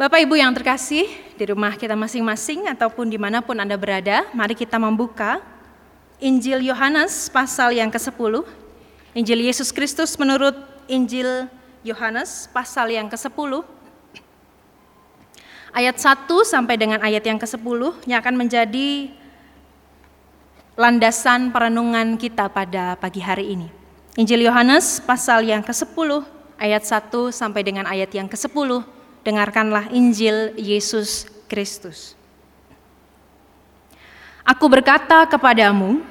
Bapak Ibu yang terkasih, di rumah kita masing-masing ataupun di mana pun Anda berada, mari kita membuka Injil Yohanes pasal yang ke-10. Injil Yesus Kristus menurut Injil Yohanes pasal yang ke-10. Ayat 1 sampai dengan ayat yang ke-10 yang akan menjadi landasan perenungan kita pada pagi hari ini. Injil Yohanes pasal yang ke-10 ayat 1 sampai dengan ayat yang ke-10. Dengarkanlah Injil Yesus Kristus. Aku berkata kepadamu,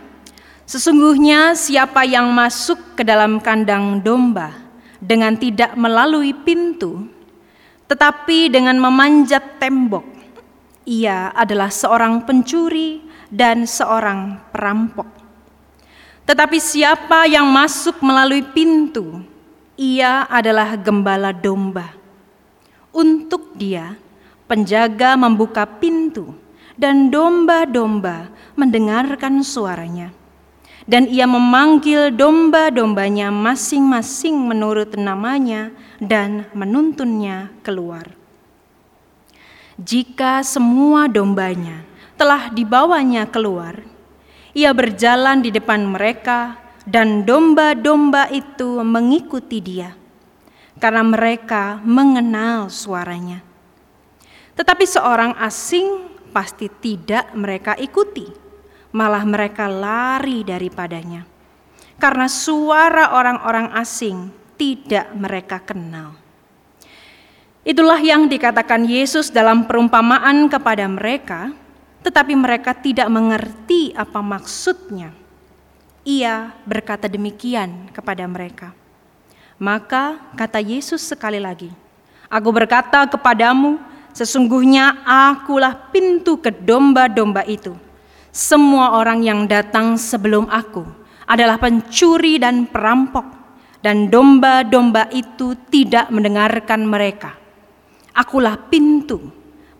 sesungguhnya siapa yang masuk ke dalam kandang domba dengan tidak melalui pintu, tetapi dengan memanjat tembok, ia adalah seorang pencuri dan seorang perampok. Tetapi siapa yang masuk melalui pintu, ia adalah gembala domba. Untuk dia, penjaga membuka pintu, dan domba-domba mendengarkan suaranya. Dan ia memanggil domba-dombanya masing-masing menurut namanya dan menuntunnya keluar. Jika semua dombanya telah dibawanya keluar, ia berjalan di depan mereka dan domba-domba itu mengikuti dia karena mereka mengenal suaranya. Tetapi seorang asing pasti tidak mereka ikuti, malah mereka lari daripadanya. Karena suara orang-orang asing tidak mereka kenal. Itulah yang dikatakan Yesus dalam perumpamaan kepada mereka, tetapi mereka tidak mengerti apa maksudnya. Ia berkata demikian kepada mereka. Maka kata Yesus sekali lagi, Aku berkata kepadamu, sesungguhnya akulah pintu ke domba-domba itu. Semua orang yang datang sebelum aku adalah pencuri dan perampok, dan domba-domba itu tidak mendengarkan mereka. Akulah pintu,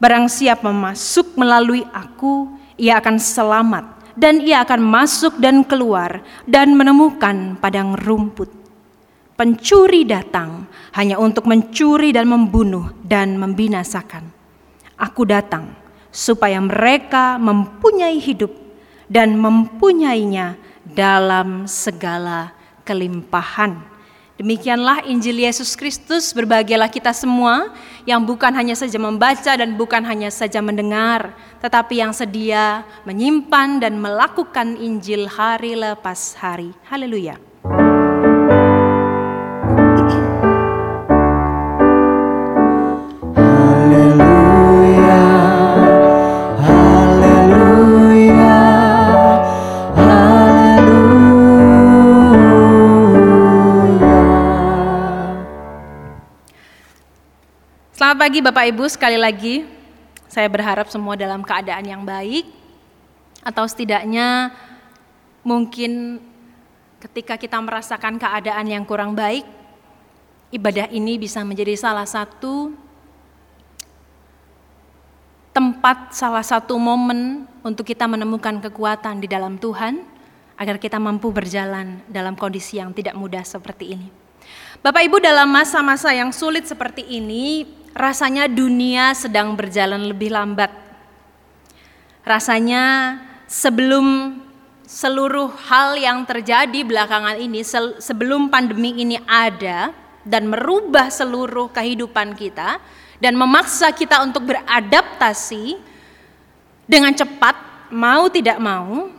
barang siapa masuk melalui aku, ia akan selamat, dan ia akan masuk dan keluar dan menemukan padang rumput. Pencuri datang hanya untuk mencuri dan membunuh dan membinasakan. Aku datang supaya mereka mempunyai hidup dan mempunyainya dalam segala kelimpahan. Demikianlah Injil Yesus Kristus, berbahagialah kita semua yang bukan hanya saja membaca dan bukan hanya saja mendengar, tetapi yang sedia menyimpan dan melakukan Injil hari lepas hari. Haleluya. Selamat pagi Bapak Ibu, sekali lagi saya berharap semua dalam keadaan yang baik atau setidaknya mungkin ketika kita merasakan keadaan yang kurang baik, ibadah ini bisa menjadi salah satu tempat, salah satu momen untuk kita menemukan kekuatan di dalam Tuhan agar kita mampu berjalan dalam kondisi yang tidak mudah seperti ini. Bapak Ibu dalam masa-masa yang sulit seperti ini, rasanya dunia sedang berjalan lebih lambat. Rasanya sebelum seluruh hal yang terjadi belakangan ini, sebelum pandemi ini ada dan merubah seluruh kehidupan kita dan memaksa kita untuk beradaptasi dengan cepat, mau tidak mau,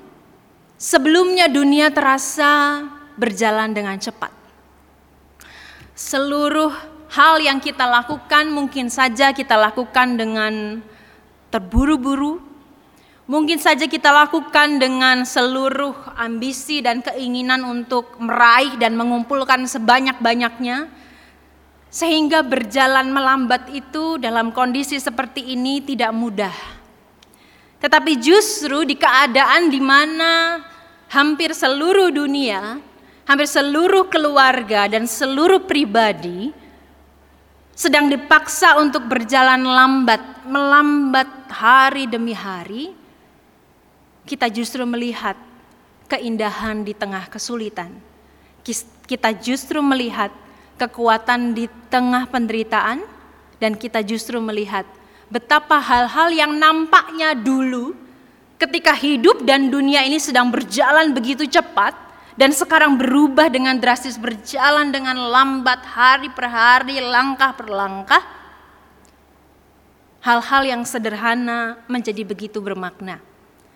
sebelumnya dunia terasa berjalan dengan cepat. Seluruh hal yang kita lakukan mungkin saja kita lakukan dengan terburu-buru, mungkin saja kita lakukan dengan seluruh ambisi dan keinginan untuk meraih dan mengumpulkan sebanyak-banyaknya, sehingga berjalan melambat itu dalam kondisi seperti ini tidak mudah. Tetapi justru di keadaan di mana hampir seluruh dunia, hampir seluruh keluarga, dan seluruh pribadi sedang dipaksa untuk berjalan lambat, melambat hari demi hari, kita justru melihat keindahan di tengah kesulitan. Kita justru melihat kekuatan di tengah penderitaan dan kita justru melihat betapa hal-hal yang nampaknya dulu ketika hidup dan dunia ini sedang berjalan begitu cepat dan sekarang berubah dengan drastis berjalan dengan lambat hari per hari, langkah per langkah. Hal-hal yang sederhana menjadi begitu bermakna.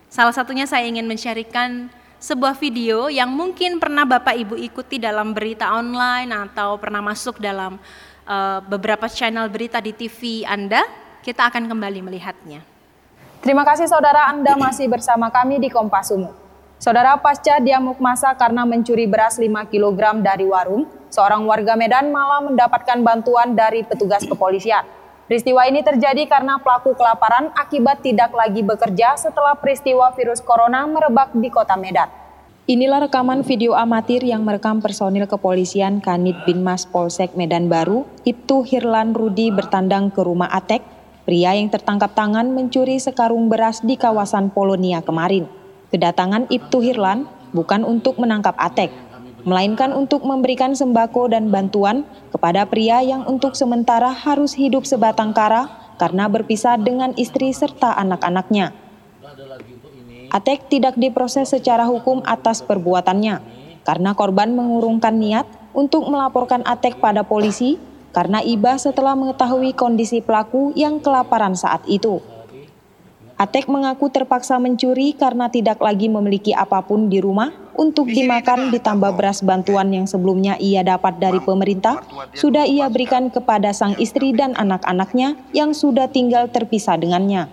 Salah satunya saya ingin mensyarikan sebuah video yang mungkin pernah Bapak Ibu ikuti dalam berita online atau pernah masuk dalam uh, beberapa channel berita di TV Anda, kita akan kembali melihatnya. Terima kasih saudara Anda masih bersama kami di Kompas Umum. Saudara pasca diamuk masa karena mencuri beras 5 kg dari warung, seorang warga Medan malah mendapatkan bantuan dari petugas kepolisian. Peristiwa ini terjadi karena pelaku kelaparan akibat tidak lagi bekerja setelah peristiwa virus corona merebak di kota Medan. Inilah rekaman video amatir yang merekam personil kepolisian Kanit Binmas Polsek Medan Baru, Ibtu Hirlan Rudi bertandang ke rumah Atek, pria yang tertangkap tangan mencuri sekarung beras di kawasan Polonia kemarin. Kedatangan Ibtu Hirlan bukan untuk menangkap Atek, melainkan untuk memberikan sembako dan bantuan kepada pria yang untuk sementara harus hidup sebatang kara karena berpisah dengan istri serta anak-anaknya. Atek tidak diproses secara hukum atas perbuatannya karena korban mengurungkan niat untuk melaporkan Atek pada polisi karena iba setelah mengetahui kondisi pelaku yang kelaparan saat itu. Atek mengaku terpaksa mencuri karena tidak lagi memiliki apa pun di rumah untuk dimakan ditambah beras bantuan yang sebelumnya ia dapat dari pemerintah sudah ia berikan kepada sang istri dan anak-anaknya yang sudah tinggal terpisah dengannya.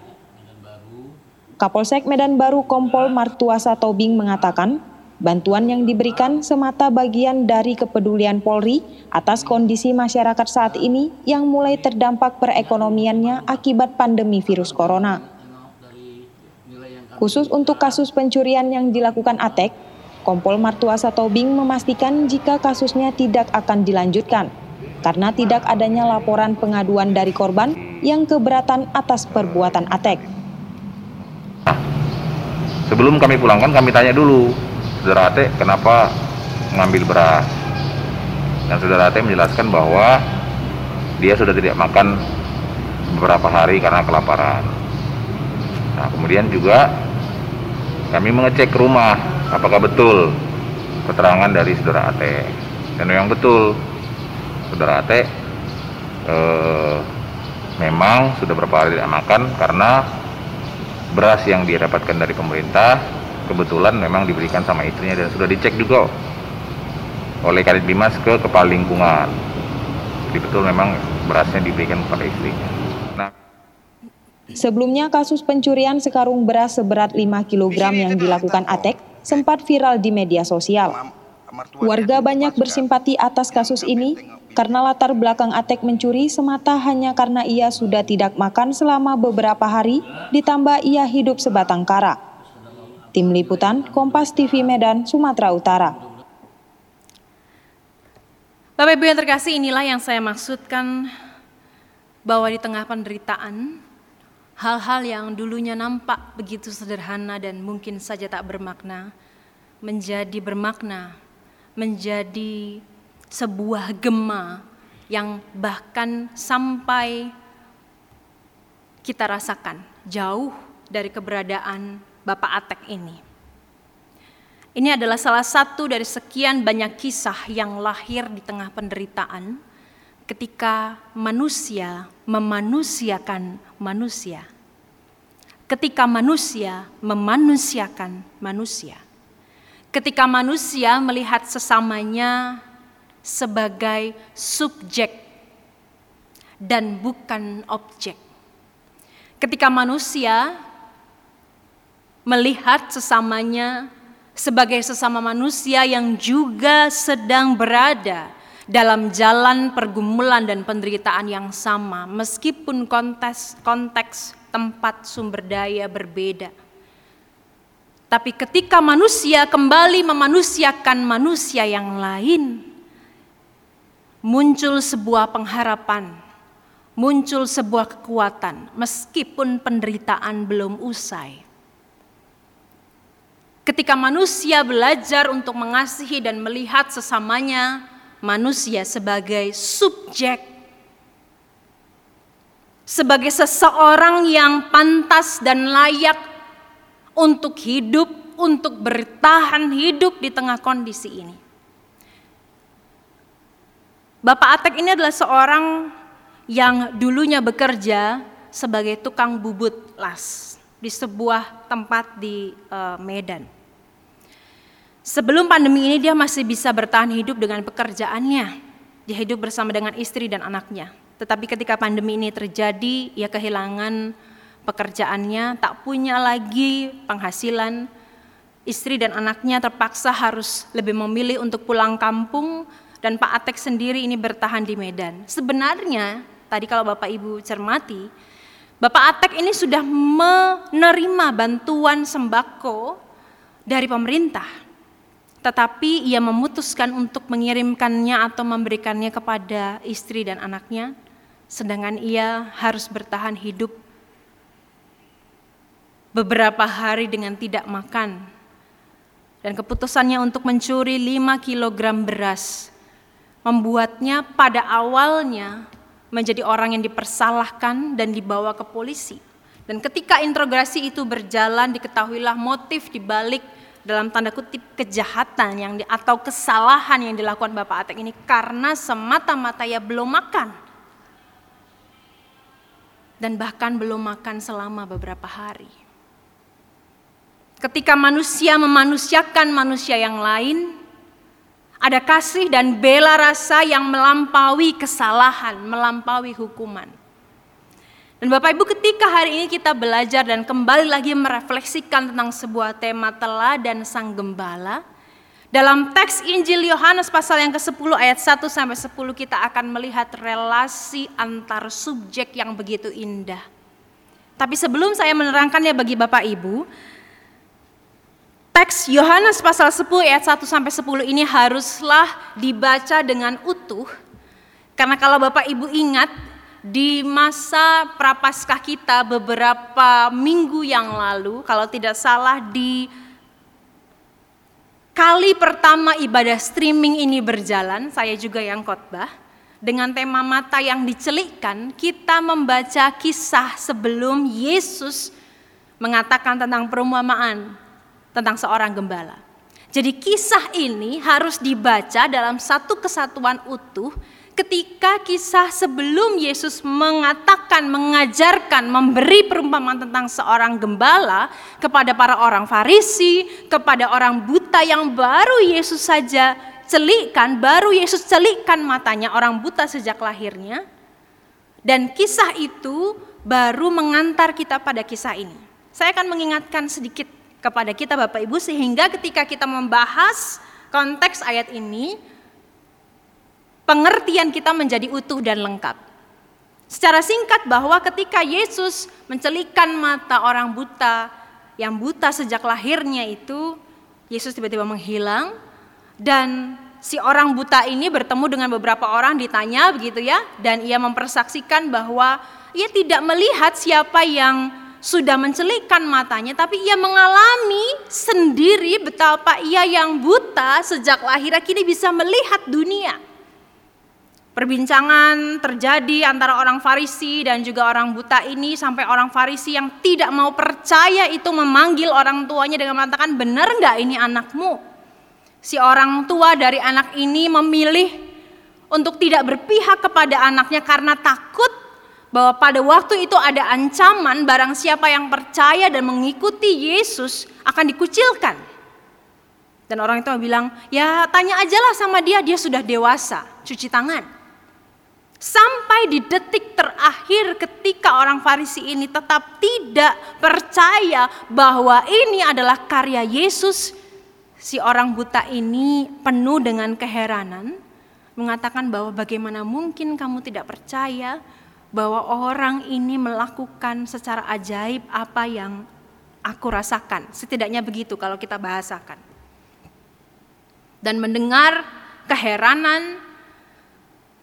Kapolsek Medan Baru Kompol Martuasa Tobing mengatakan, bantuan yang diberikan semata bagian dari kepedulian Polri atas kondisi masyarakat saat ini yang mulai terdampak perekonomiannya akibat pandemi virus corona. Khusus untuk kasus pencurian yang dilakukan Atek, Kompol Martuasa Tobing memastikan jika kasusnya tidak akan dilanjutkan karena tidak adanya laporan pengaduan dari korban yang keberatan atas perbuatan Atek. Sebelum kami pulangkan kami tanya dulu, saudara Atek kenapa mengambil beras? Dan saudara Atek menjelaskan bahwa dia sudah tidak makan beberapa hari karena kelaparan. Nah, kemudian juga kami mengecek rumah apakah betul keterangan dari saudara Ate. Dan yang betul saudara Ate eh, memang sudah berapa hari tidak makan karena beras yang dia dapatkan dari pemerintah kebetulan memang diberikan sama istrinya dan sudah dicek juga oleh Kadit Bimas ke kepala lingkungan. Jadi betul memang berasnya diberikan kepada istrinya Sebelumnya kasus pencurian sekarung beras seberat 5 kg yang dilakukan Atek sempat viral di media sosial. Warga banyak bersimpati atas kasus ini karena latar belakang Atek mencuri semata hanya karena ia sudah tidak makan selama beberapa hari ditambah ia hidup sebatang kara. Tim Liputan Kompas TV Medan, Sumatera Utara. Bapak Ibu yang terkasih inilah yang saya maksudkan bahwa di tengah penderitaan Hal-hal yang dulunya nampak begitu sederhana dan mungkin saja tak bermakna, menjadi bermakna, menjadi sebuah gema yang bahkan sampai kita rasakan jauh dari keberadaan Bapak Atek ini. Ini adalah salah satu dari sekian banyak kisah yang lahir di tengah penderitaan ketika manusia memanusiakan manusia ketika manusia memanusiakan manusia. Ketika manusia melihat sesamanya sebagai subjek dan bukan objek. Ketika manusia melihat sesamanya sebagai sesama manusia yang juga sedang berada dalam jalan pergumulan dan penderitaan yang sama meskipun konteks konteks tempat sumber daya berbeda. Tapi ketika manusia kembali memanusiakan manusia yang lain, muncul sebuah pengharapan, muncul sebuah kekuatan, meskipun penderitaan belum usai. Ketika manusia belajar untuk mengasihi dan melihat sesamanya, manusia sebagai subjek sebagai seseorang yang pantas dan layak untuk hidup, untuk bertahan hidup di tengah kondisi ini. Bapak Atek ini adalah seorang yang dulunya bekerja sebagai tukang bubut las di sebuah tempat di uh, Medan. Sebelum pandemi ini dia masih bisa bertahan hidup dengan pekerjaannya. Dia hidup bersama dengan istri dan anaknya. Tetapi ketika pandemi ini terjadi, ia kehilangan pekerjaannya, tak punya lagi penghasilan. Istri dan anaknya terpaksa harus lebih memilih untuk pulang kampung dan Pak Atek sendiri ini bertahan di Medan. Sebenarnya, tadi kalau Bapak Ibu cermati, Bapak Atek ini sudah menerima bantuan sembako dari pemerintah. Tetapi ia memutuskan untuk mengirimkannya atau memberikannya kepada istri dan anaknya, sedangkan ia harus bertahan hidup beberapa hari dengan tidak makan. Dan keputusannya untuk mencuri 5 kg beras membuatnya pada awalnya menjadi orang yang dipersalahkan dan dibawa ke polisi. Dan ketika interogasi itu berjalan, diketahuilah motif dibalik dalam tanda kutip kejahatan yang di, atau kesalahan yang dilakukan Bapak Atek ini karena semata-mata ya belum makan. Dan bahkan belum makan selama beberapa hari. Ketika manusia memanusiakan manusia yang lain, ada kasih dan bela rasa yang melampaui kesalahan, melampaui hukuman. Dan Bapak Ibu ketika hari ini kita belajar dan kembali lagi merefleksikan tentang sebuah tema teladan sang gembala, dalam teks Injil Yohanes pasal yang ke-10 ayat 1 sampai 10 kita akan melihat relasi antar subjek yang begitu indah. Tapi sebelum saya menerangkannya bagi Bapak Ibu, Teks Yohanes pasal 10 ayat 1 sampai 10 ini haruslah dibaca dengan utuh. Karena kalau Bapak Ibu ingat di masa prapaskah kita beberapa minggu yang lalu, kalau tidak salah di kali pertama ibadah streaming ini berjalan, saya juga yang khotbah, dengan tema mata yang dicelikkan, kita membaca kisah sebelum Yesus mengatakan tentang perumpamaan tentang seorang gembala. Jadi kisah ini harus dibaca dalam satu kesatuan utuh ketika kisah sebelum Yesus mengatakan, mengajarkan, memberi perumpamaan tentang seorang gembala kepada para orang Farisi, kepada orang buta yang baru Yesus saja celikkan, baru Yesus celikkan matanya orang buta sejak lahirnya. Dan kisah itu baru mengantar kita pada kisah ini. Saya akan mengingatkan sedikit kepada kita Bapak Ibu sehingga ketika kita membahas konteks ayat ini pengertian kita menjadi utuh dan lengkap. Secara singkat bahwa ketika Yesus mencelikan mata orang buta yang buta sejak lahirnya itu Yesus tiba-tiba menghilang dan si orang buta ini bertemu dengan beberapa orang ditanya begitu ya dan ia mempersaksikan bahwa ia tidak melihat siapa yang sudah mencelikkan matanya, tapi ia mengalami sendiri betapa ia yang buta sejak lahir kini bisa melihat dunia. Perbincangan terjadi antara orang Farisi dan juga orang buta ini sampai orang Farisi yang tidak mau percaya itu memanggil orang tuanya dengan mengatakan benar nggak ini anakmu? Si orang tua dari anak ini memilih untuk tidak berpihak kepada anaknya karena takut bahwa pada waktu itu ada ancaman barang siapa yang percaya dan mengikuti Yesus akan dikucilkan. Dan orang itu bilang, ya tanya aja lah sama dia, dia sudah dewasa, cuci tangan. Sampai di detik terakhir ketika orang Farisi ini tetap tidak percaya bahwa ini adalah karya Yesus, si orang buta ini penuh dengan keheranan, mengatakan bahwa bagaimana mungkin kamu tidak percaya bahwa orang ini melakukan secara ajaib apa yang aku rasakan. Setidaknya begitu kalau kita bahasakan. Dan mendengar keheranan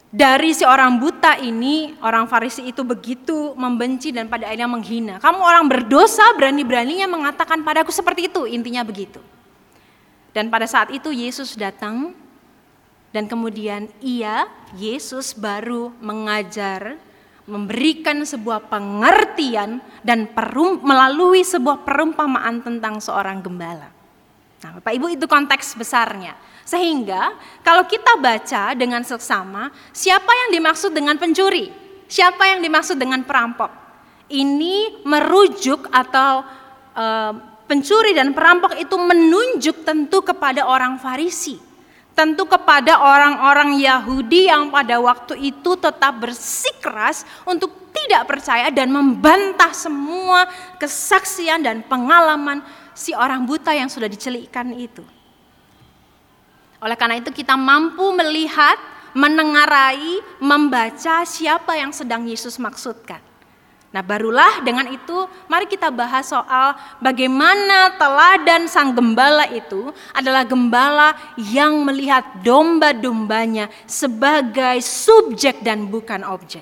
dari si orang buta ini, orang Farisi itu begitu membenci dan pada akhirnya menghina. Kamu orang berdosa berani-beraninya mengatakan padaku seperti itu, intinya begitu. Dan pada saat itu Yesus datang dan kemudian ia, Yesus baru mengajar memberikan sebuah pengertian dan perum, melalui sebuah perumpamaan tentang seorang gembala. Nah, Bapak Ibu itu konteks besarnya. Sehingga kalau kita baca dengan seksama, siapa yang dimaksud dengan pencuri? Siapa yang dimaksud dengan perampok? Ini merujuk atau e, pencuri dan perampok itu menunjuk tentu kepada orang Farisi tentu kepada orang-orang Yahudi yang pada waktu itu tetap bersikeras untuk tidak percaya dan membantah semua kesaksian dan pengalaman si orang buta yang sudah dicelikkan itu. Oleh karena itu kita mampu melihat, menengarai, membaca siapa yang sedang Yesus maksudkan. Nah, barulah dengan itu mari kita bahas soal bagaimana teladan sang gembala itu adalah gembala yang melihat domba-dombanya sebagai subjek dan bukan objek.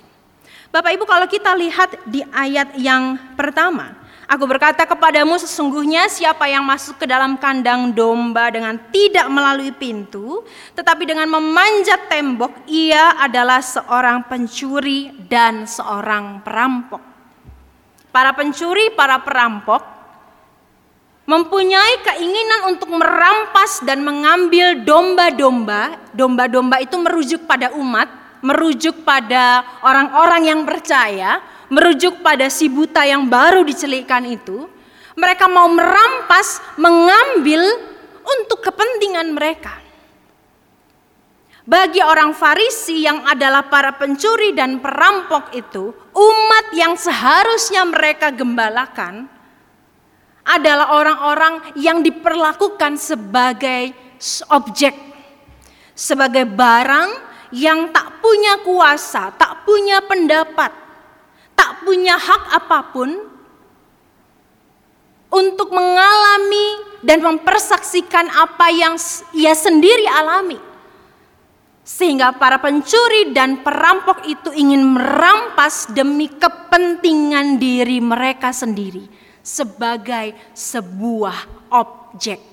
Bapak Ibu kalau kita lihat di ayat yang pertama, aku berkata kepadamu sesungguhnya siapa yang masuk ke dalam kandang domba dengan tidak melalui pintu, tetapi dengan memanjat tembok, ia adalah seorang pencuri dan seorang perampok para pencuri, para perampok mempunyai keinginan untuk merampas dan mengambil domba-domba. Domba-domba itu merujuk pada umat, merujuk pada orang-orang yang percaya, merujuk pada si buta yang baru dicelikkan itu. Mereka mau merampas, mengambil untuk kepentingan mereka. Bagi orang Farisi yang adalah para pencuri dan perampok itu, umat yang seharusnya mereka gembalakan adalah orang-orang yang diperlakukan sebagai objek, sebagai barang yang tak punya kuasa, tak punya pendapat, tak punya hak apa pun untuk mengalami dan mempersaksikan apa yang ia sendiri alami. Sehingga para pencuri dan perampok itu ingin merampas demi kepentingan diri mereka sendiri sebagai sebuah objek.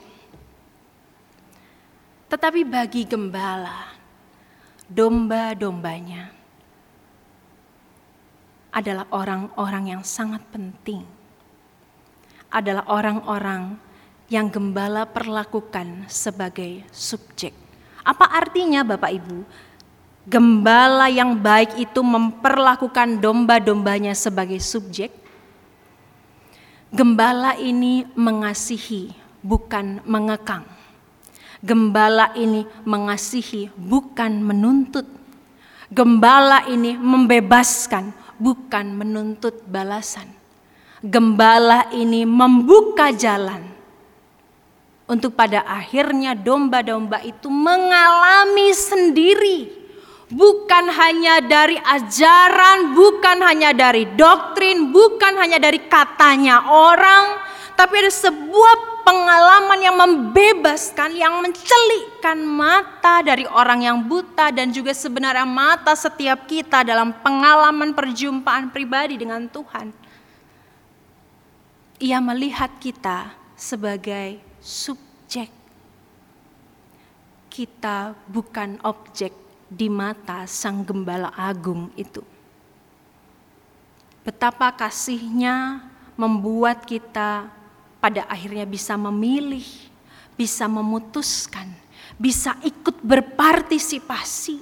Tetapi bagi gembala, domba-dombanya adalah orang-orang yang sangat penting. Adalah orang-orang yang gembala perlakukan sebagai subjek apa artinya Bapak Ibu? Gembala yang baik itu memperlakukan domba-dombanya sebagai subjek. Gembala ini mengasihi, bukan mengekang. Gembala ini mengasihi, bukan menuntut. Gembala ini membebaskan, bukan menuntut balasan. Gembala ini membuka jalan, untuk pada akhirnya domba-domba itu mengalami sendiri, bukan hanya dari ajaran, bukan hanya dari doktrin, bukan hanya dari katanya orang, tapi ada sebuah pengalaman membebaskan, yang mencelikkan mata dari orang yang buta dan juga sebenarnya mata setiap kita dalam pengalaman perjumpaan pribadi dengan Tuhan. Ia melihat kita sebagai subjek. Kita bukan objek di mata Sang Gembala Agung itu. Betapa kasihnya membuat kita pada akhirnya bisa memilih, bisa memutuskan, bisa ikut berpartisipasi,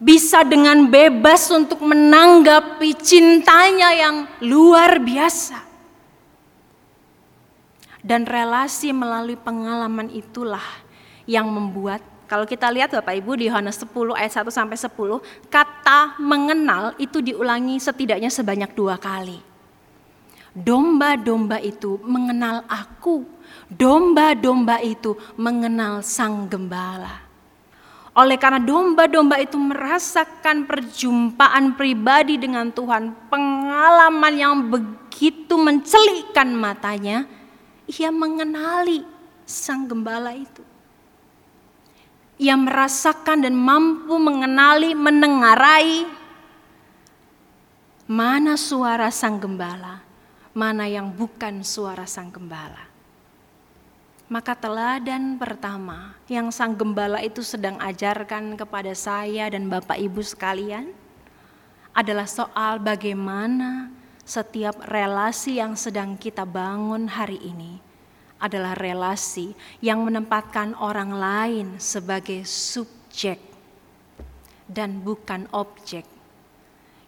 bisa dengan bebas untuk menanggapi cintanya yang luar biasa. Dan relasi melalui pengalaman itulah yang membuat kalau kita lihat Bapak Ibu di Yohanes 10 ayat 1 sampai 10, kata mengenal itu diulangi setidaknya sebanyak dua kali. Domba-domba itu mengenal aku. Domba-domba itu mengenal sang gembala. Oleh karena domba-domba itu merasakan perjumpaan pribadi dengan Tuhan, pengalaman yang begitu mencelikkan matanya, ia mengenali sang gembala itu. Ia merasakan dan mampu mengenali, menengarai mana suara sang gembala, mana yang bukan suara sang gembala. Maka teladan pertama yang sang gembala itu sedang ajarkan kepada saya dan Bapak Ibu sekalian adalah soal bagaimana setiap relasi yang sedang kita bangun hari ini adalah relasi yang menempatkan orang lain sebagai subjek dan bukan objek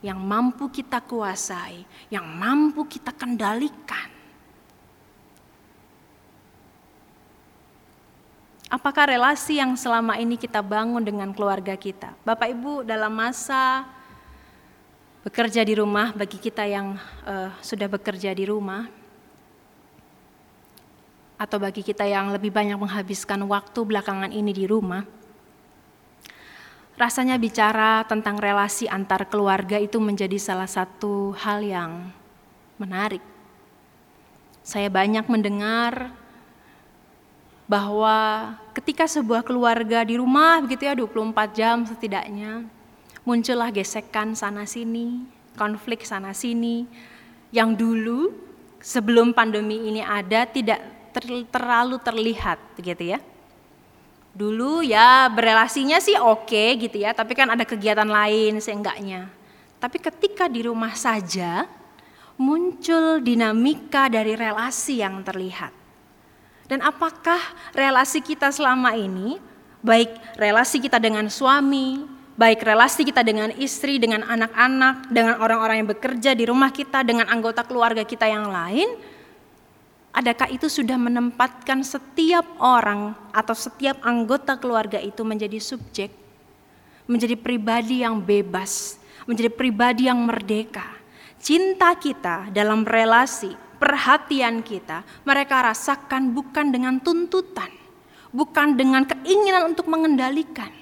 yang mampu kita kuasai, yang mampu kita kendalikan. Apakah relasi yang selama ini kita bangun dengan keluarga kita? Bapak Ibu dalam masa bekerja di rumah bagi kita yang uh, sudah bekerja di rumah, atau bagi kita yang lebih banyak menghabiskan waktu belakangan ini di rumah, rasanya bicara tentang relasi antar keluarga itu menjadi salah satu hal yang menarik. Saya banyak mendengar bahwa ketika sebuah keluarga di rumah begitu ya 24 jam setidaknya muncullah gesekan sana sini, konflik sana sini yang dulu sebelum pandemi ini ada tidak ter, terlalu terlihat gitu ya. Dulu ya berelasinya sih oke gitu ya, tapi kan ada kegiatan lain seenggaknya. Tapi ketika di rumah saja muncul dinamika dari relasi yang terlihat. Dan apakah relasi kita selama ini, baik relasi kita dengan suami, baik relasi kita dengan istri, dengan anak-anak, dengan orang-orang yang bekerja di rumah kita, dengan anggota keluarga kita yang lain, Adakah itu sudah menempatkan setiap orang atau setiap anggota keluarga itu menjadi subjek, menjadi pribadi yang bebas, menjadi pribadi yang merdeka? Cinta kita dalam relasi, perhatian kita, mereka rasakan bukan dengan tuntutan, bukan dengan keinginan untuk mengendalikan,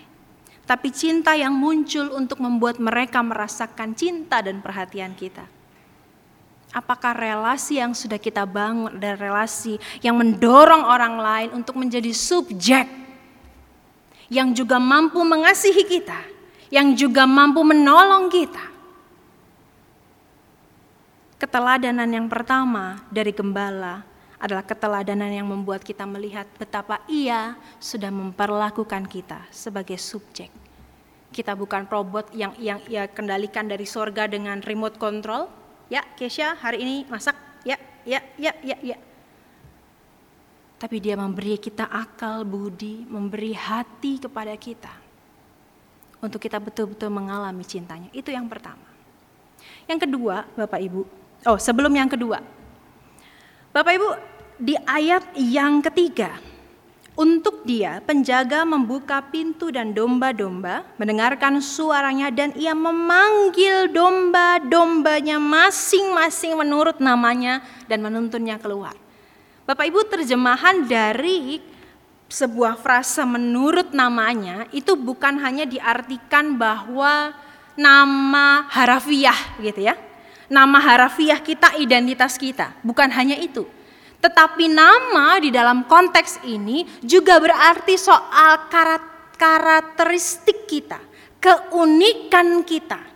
tapi cinta yang muncul untuk membuat mereka merasakan cinta dan perhatian kita. Apakah relasi yang sudah kita bangun adalah relasi yang mendorong orang lain untuk menjadi subjek yang juga mampu mengasihi kita, yang juga mampu menolong kita. Keteladanan yang pertama dari gembala adalah keteladanan yang membuat kita melihat betapa ia sudah memperlakukan kita sebagai subjek. Kita bukan robot yang yang ia kendalikan dari sorga dengan remote control, ya Kesha hari ini masak, ya, ya, ya, ya, ya. Tapi dia memberi kita akal, budi, memberi hati kepada kita. Untuk kita betul-betul mengalami cintanya. Itu yang pertama. Yang kedua, Bapak Ibu. Oh, sebelum yang kedua. Bapak Ibu, di ayat yang ketiga, untuk dia, penjaga membuka pintu dan domba-domba, mendengarkan suaranya dan ia memanggil domba-dombanya masing-masing menurut namanya dan menuntunnya keluar. Bapak Ibu terjemahan dari sebuah frase menurut namanya itu bukan hanya diartikan bahwa nama harafiah gitu ya. Nama harafiah kita identitas kita, bukan hanya itu tetapi nama di dalam konteks ini juga berarti soal karakteristik kita, keunikan kita.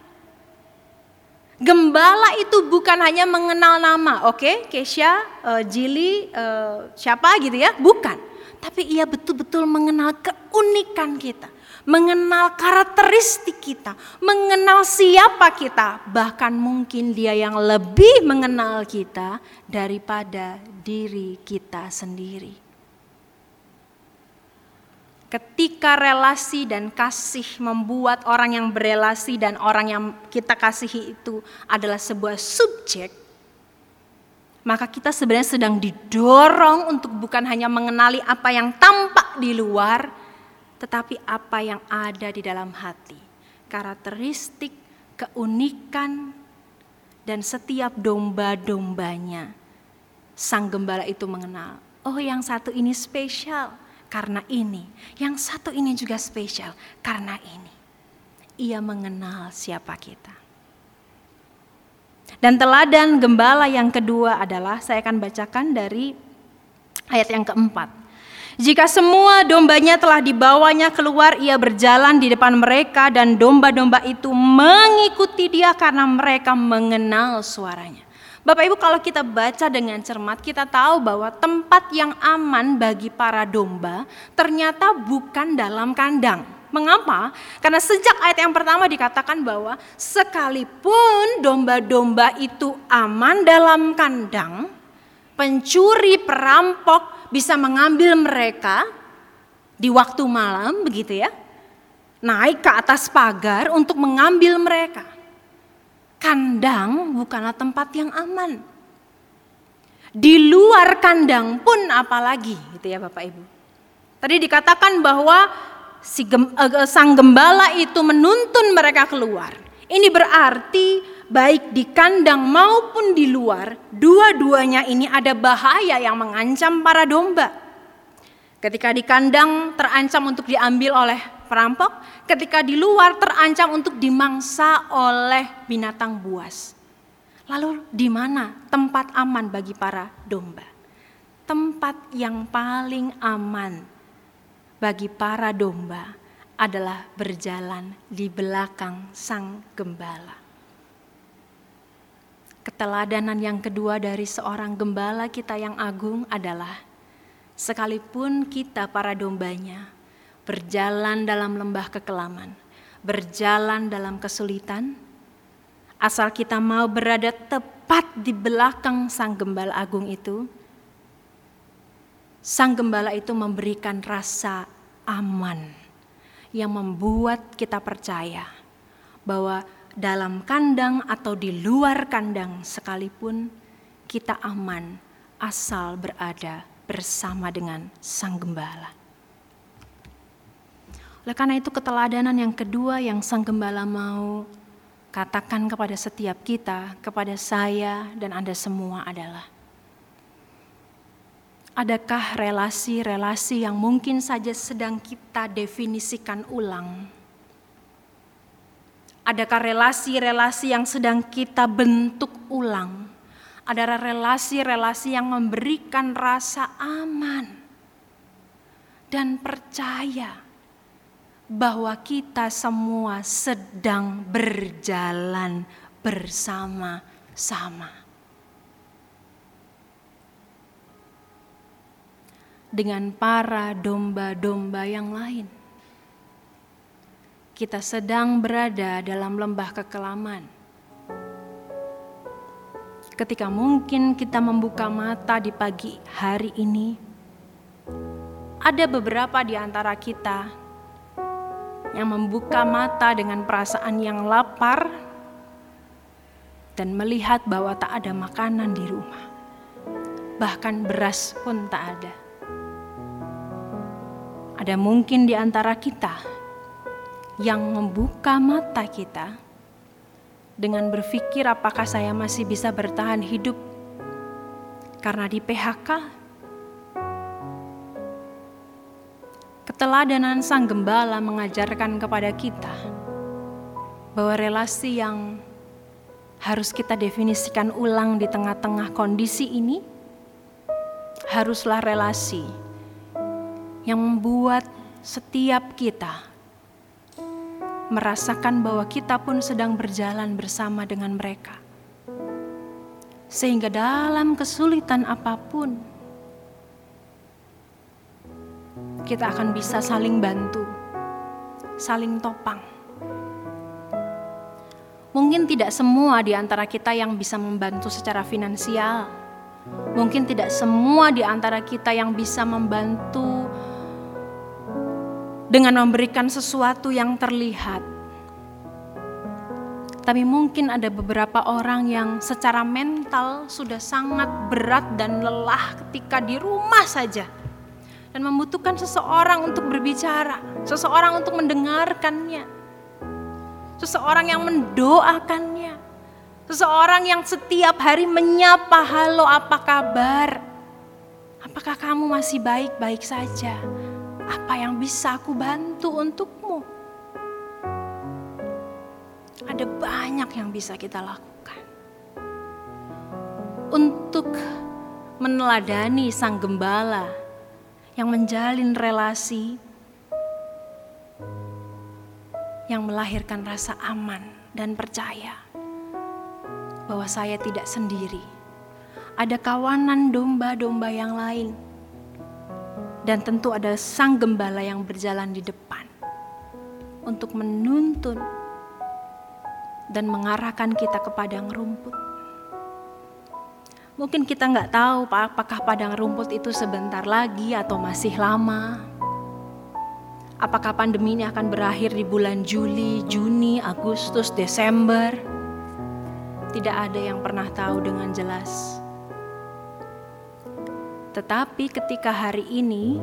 Gembala itu bukan hanya mengenal nama, oke, okay? Kesha, uh, Jili, uh, siapa gitu ya, bukan. Tapi ia betul-betul mengenal keunikan kita mengenal karakteristik kita, mengenal siapa kita, bahkan mungkin dia yang lebih mengenal kita daripada diri kita sendiri. Ketika relasi dan kasih membuat orang yang berelasi dan orang yang kita kasihi itu adalah sebuah subjek, maka kita sebenarnya sedang didorong untuk bukan hanya mengenali apa yang tampak di luar, tetapi apa yang ada di dalam hati. Karakteristik, keunikan, dan setiap domba-dombanya. Sang gembala itu mengenal, oh yang satu ini spesial karena ini. Yang satu ini juga spesial karena ini. Ia mengenal siapa kita. Dan teladan gembala yang kedua adalah saya akan bacakan dari ayat yang keempat. Jika semua dombanya telah dibawanya keluar, ia berjalan di depan mereka dan domba-domba itu mengikuti dia karena mereka mengenal suaranya. Bapak Ibu kalau kita baca dengan cermat kita tahu bahwa tempat yang aman bagi para domba ternyata bukan dalam kandang. Mengapa? Karena sejak ayat yang pertama dikatakan bahwa sekalipun domba-domba itu aman dalam kandang, pencuri, perampok bisa mengambil mereka di waktu malam begitu ya. Naik ke atas pagar untuk mengambil mereka. Kandang bukanlah tempat yang aman. Di luar kandang pun apalagi gitu ya Bapak Ibu. Tadi dikatakan bahwa si gem, uh, sang gembala itu menuntun mereka keluar. Ini berarti baik di kandang maupun di luar, dua-duanya ini ada bahaya yang mengancam para domba. Ketika di kandang terancam untuk diambil oleh perampok, ketika di luar terancam untuk dimangsa oleh binatang buas. Lalu di mana tempat aman bagi para domba? Tempat yang paling aman bagi para domba adalah berjalan di belakang sang gembala. Keteladanan yang kedua dari seorang gembala kita yang agung adalah sekalipun kita para dombanya berjalan dalam lembah kekelaman, berjalan dalam kesulitan, asal kita mau berada tepat di belakang sang gembala agung itu, Sang gembala itu memberikan rasa aman yang membuat kita percaya bahwa dalam kandang atau di luar kandang sekalipun kita aman asal berada bersama dengan sang gembala. Oleh karena itu keteladanan yang kedua yang sang gembala mau katakan kepada setiap kita, kepada saya dan Anda semua adalah Adakah relasi-relasi yang mungkin saja sedang kita definisikan ulang? Adakah relasi-relasi yang sedang kita bentuk ulang? Ada relasi-relasi yang memberikan rasa aman dan percaya bahwa kita semua sedang berjalan bersama-sama. dengan para domba-domba yang lain. Kita sedang berada dalam lembah kekelaman. Ketika mungkin kita membuka mata di pagi hari ini, ada beberapa di antara kita yang membuka mata dengan perasaan yang lapar dan melihat bahwa tak ada makanan di rumah, bahkan beras pun tak ada. Ada mungkin di antara kita yang membuka mata kita dengan berpikir apakah saya masih bisa bertahan hidup karena di PHK. Keteladanan sang gembala mengajarkan kepada kita bahwa relasi yang harus kita definisikan ulang di tengah-tengah kondisi ini haruslah relasi yang membuat setiap kita merasakan bahwa kita pun sedang berjalan bersama dengan mereka. Sehingga dalam kesulitan apa pun, kita akan bisa saling bantu, saling topang. Mungkin tidak semua di antara kita yang bisa membantu secara finansial. Mungkin tidak semua di antara kita yang bisa membantu dengan memberikan sesuatu yang terlihat. Tapi mungkin ada beberapa orang yang secara mental sudah sangat berat dan lelah ketika di rumah saja. Dan membutuhkan seseorang untuk berbicara, seseorang untuk mendengarkannya. Seseorang yang mendoakannya. Seseorang yang setiap hari menyapa, halo apa kabar? Apakah kamu masih baik-baik saja? Apa yang bisa aku bantu untukmu? Ada banyak yang bisa kita lakukan. Untuk meneladani sang gembala yang menjalin relasi yang melahirkan rasa aman dan percaya bahwa saya tidak sendiri. Ada kawanan domba-domba yang lain dan tentu ada sang gembala yang berjalan di depan. untuk menuntun dan mengarahkan kita ke padang rumput. Mungkin kita nggak tahu apakah padang rumput itu sebentar lagi atau masih lama. Apakah pandemi ini akan berakhir di bulan Juli, Juni, Agustus, Desember? Tidak ada yang pernah tahu dengan jelas. Tetapi ketika hari ini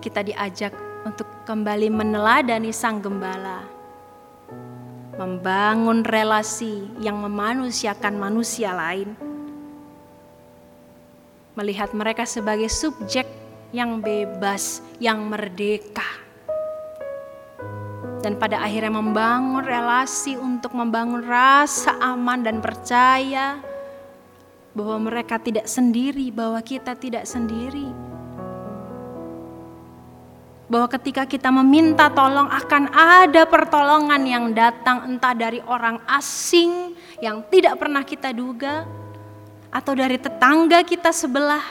kita diajak untuk kembali meneladani Sang Gembala, membangun relasi yang memanusiakan manusia lain, melihat mereka sebagai subjek yang bebas, yang merdeka. Dan pada akhirnya membangun relasi untuk membangun rasa aman dan percaya bahwa mereka tidak sendiri, bahwa kita tidak sendiri. Bahwa ketika kita meminta tolong akan ada pertolongan yang datang entah dari orang asing yang tidak pernah kita duga atau dari tetangga kita sebelah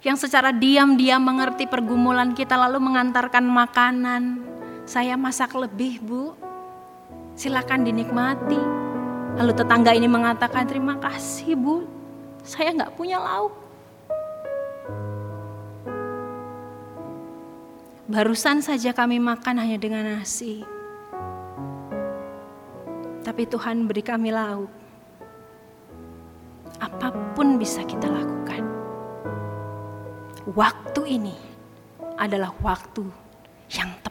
yang secara diam-diam mengerti pergumulan kita lalu mengantarkan makanan, saya masak lebih bu, silakan dinikmati. Lalu tetangga ini mengatakan terima kasih bu, saya nggak punya lauk. Barusan saja kami makan hanya dengan nasi. Tapi Tuhan beri kami lauk. Apa pun bisa kita lakukan. Waktu ini adalah waktu yang tepat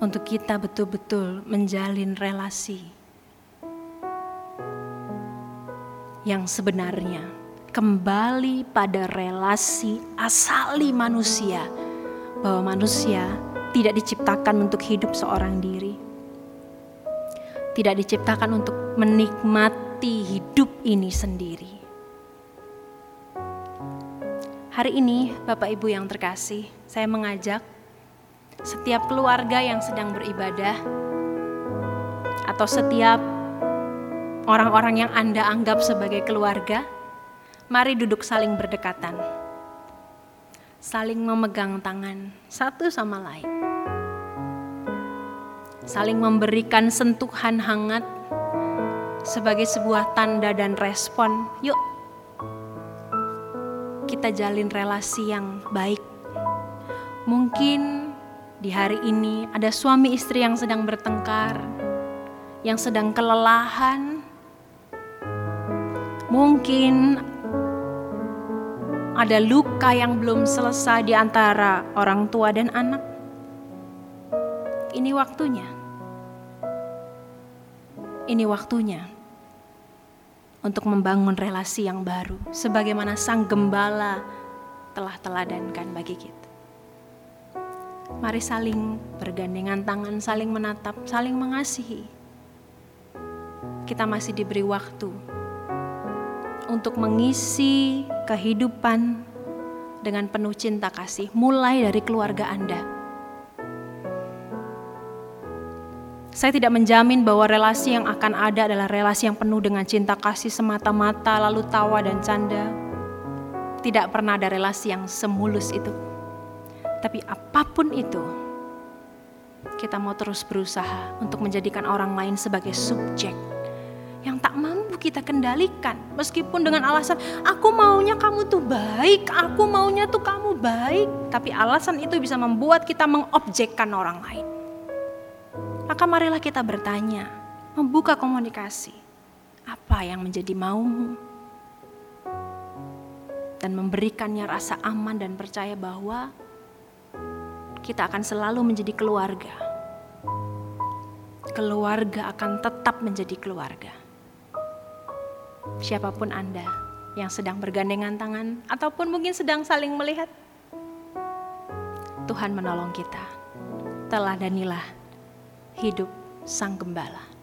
untuk kita betul-betul menjalin relasi yang sebenarnya kembali pada relasi asali manusia, bahwa manusia tidak diciptakan untuk hidup seorang diri, tidak diciptakan untuk menikmati hidup ini sendiri. Hari ini, Bapak Ibu yang terkasih, saya mengajak setiap keluarga yang sedang beribadah, atau setiap orang-orang yang Anda anggap sebagai keluarga, mari duduk saling berdekatan, saling memegang tangan satu sama lain, saling memberikan sentuhan hangat sebagai sebuah tanda dan respon. Yuk, kita jalin relasi yang baik. Mungkin di hari ini ada suami istri yang sedang bertengkar, yang sedang kelelahan. Mungkin ada luka yang belum selesai di antara orang tua dan anak. Ini waktunya. Ini waktunya untuk membangun relasi yang baru, sebagaimana Sang Gembala telah teladankan bagi kita. Mari saling bergandengan tangan, saling menatap, saling mengasihi. Kita masih diberi waktu untuk mengisi kehidupan dengan penuh cinta kasih, mulai dari keluarga Anda. Saya tidak menjamin bahwa relasi yang akan ada adalah relasi yang penuh dengan cinta kasih semata-mata, lalu tawa dan canda. Tidak pernah ada relasi yang semulus itu. Tapi apa pun itu, kita mau terus berusaha untuk menjadikan orang lain sebagai subjek yang tak mampu kita kendalikan. Meskipun dengan alasan, aku maunya kamu tuh baik, aku maunya tuh kamu baik. Tapi alasan itu bisa membuat kita mengobjekkan orang lain. Maka marilah kita bertanya, membuka komunikasi. Apa yang menjadi maumu? Dan memberikannya rasa aman dan percaya bahwa kita akan selalu menjadi keluarga. Keluarga akan tetap menjadi keluarga. Siapa pun Anda yang sedang bergandengan tangan, ataupun mungkin sedang saling melihat, Tuhan menolong kita. Teladanilah hidup Sang Gembala.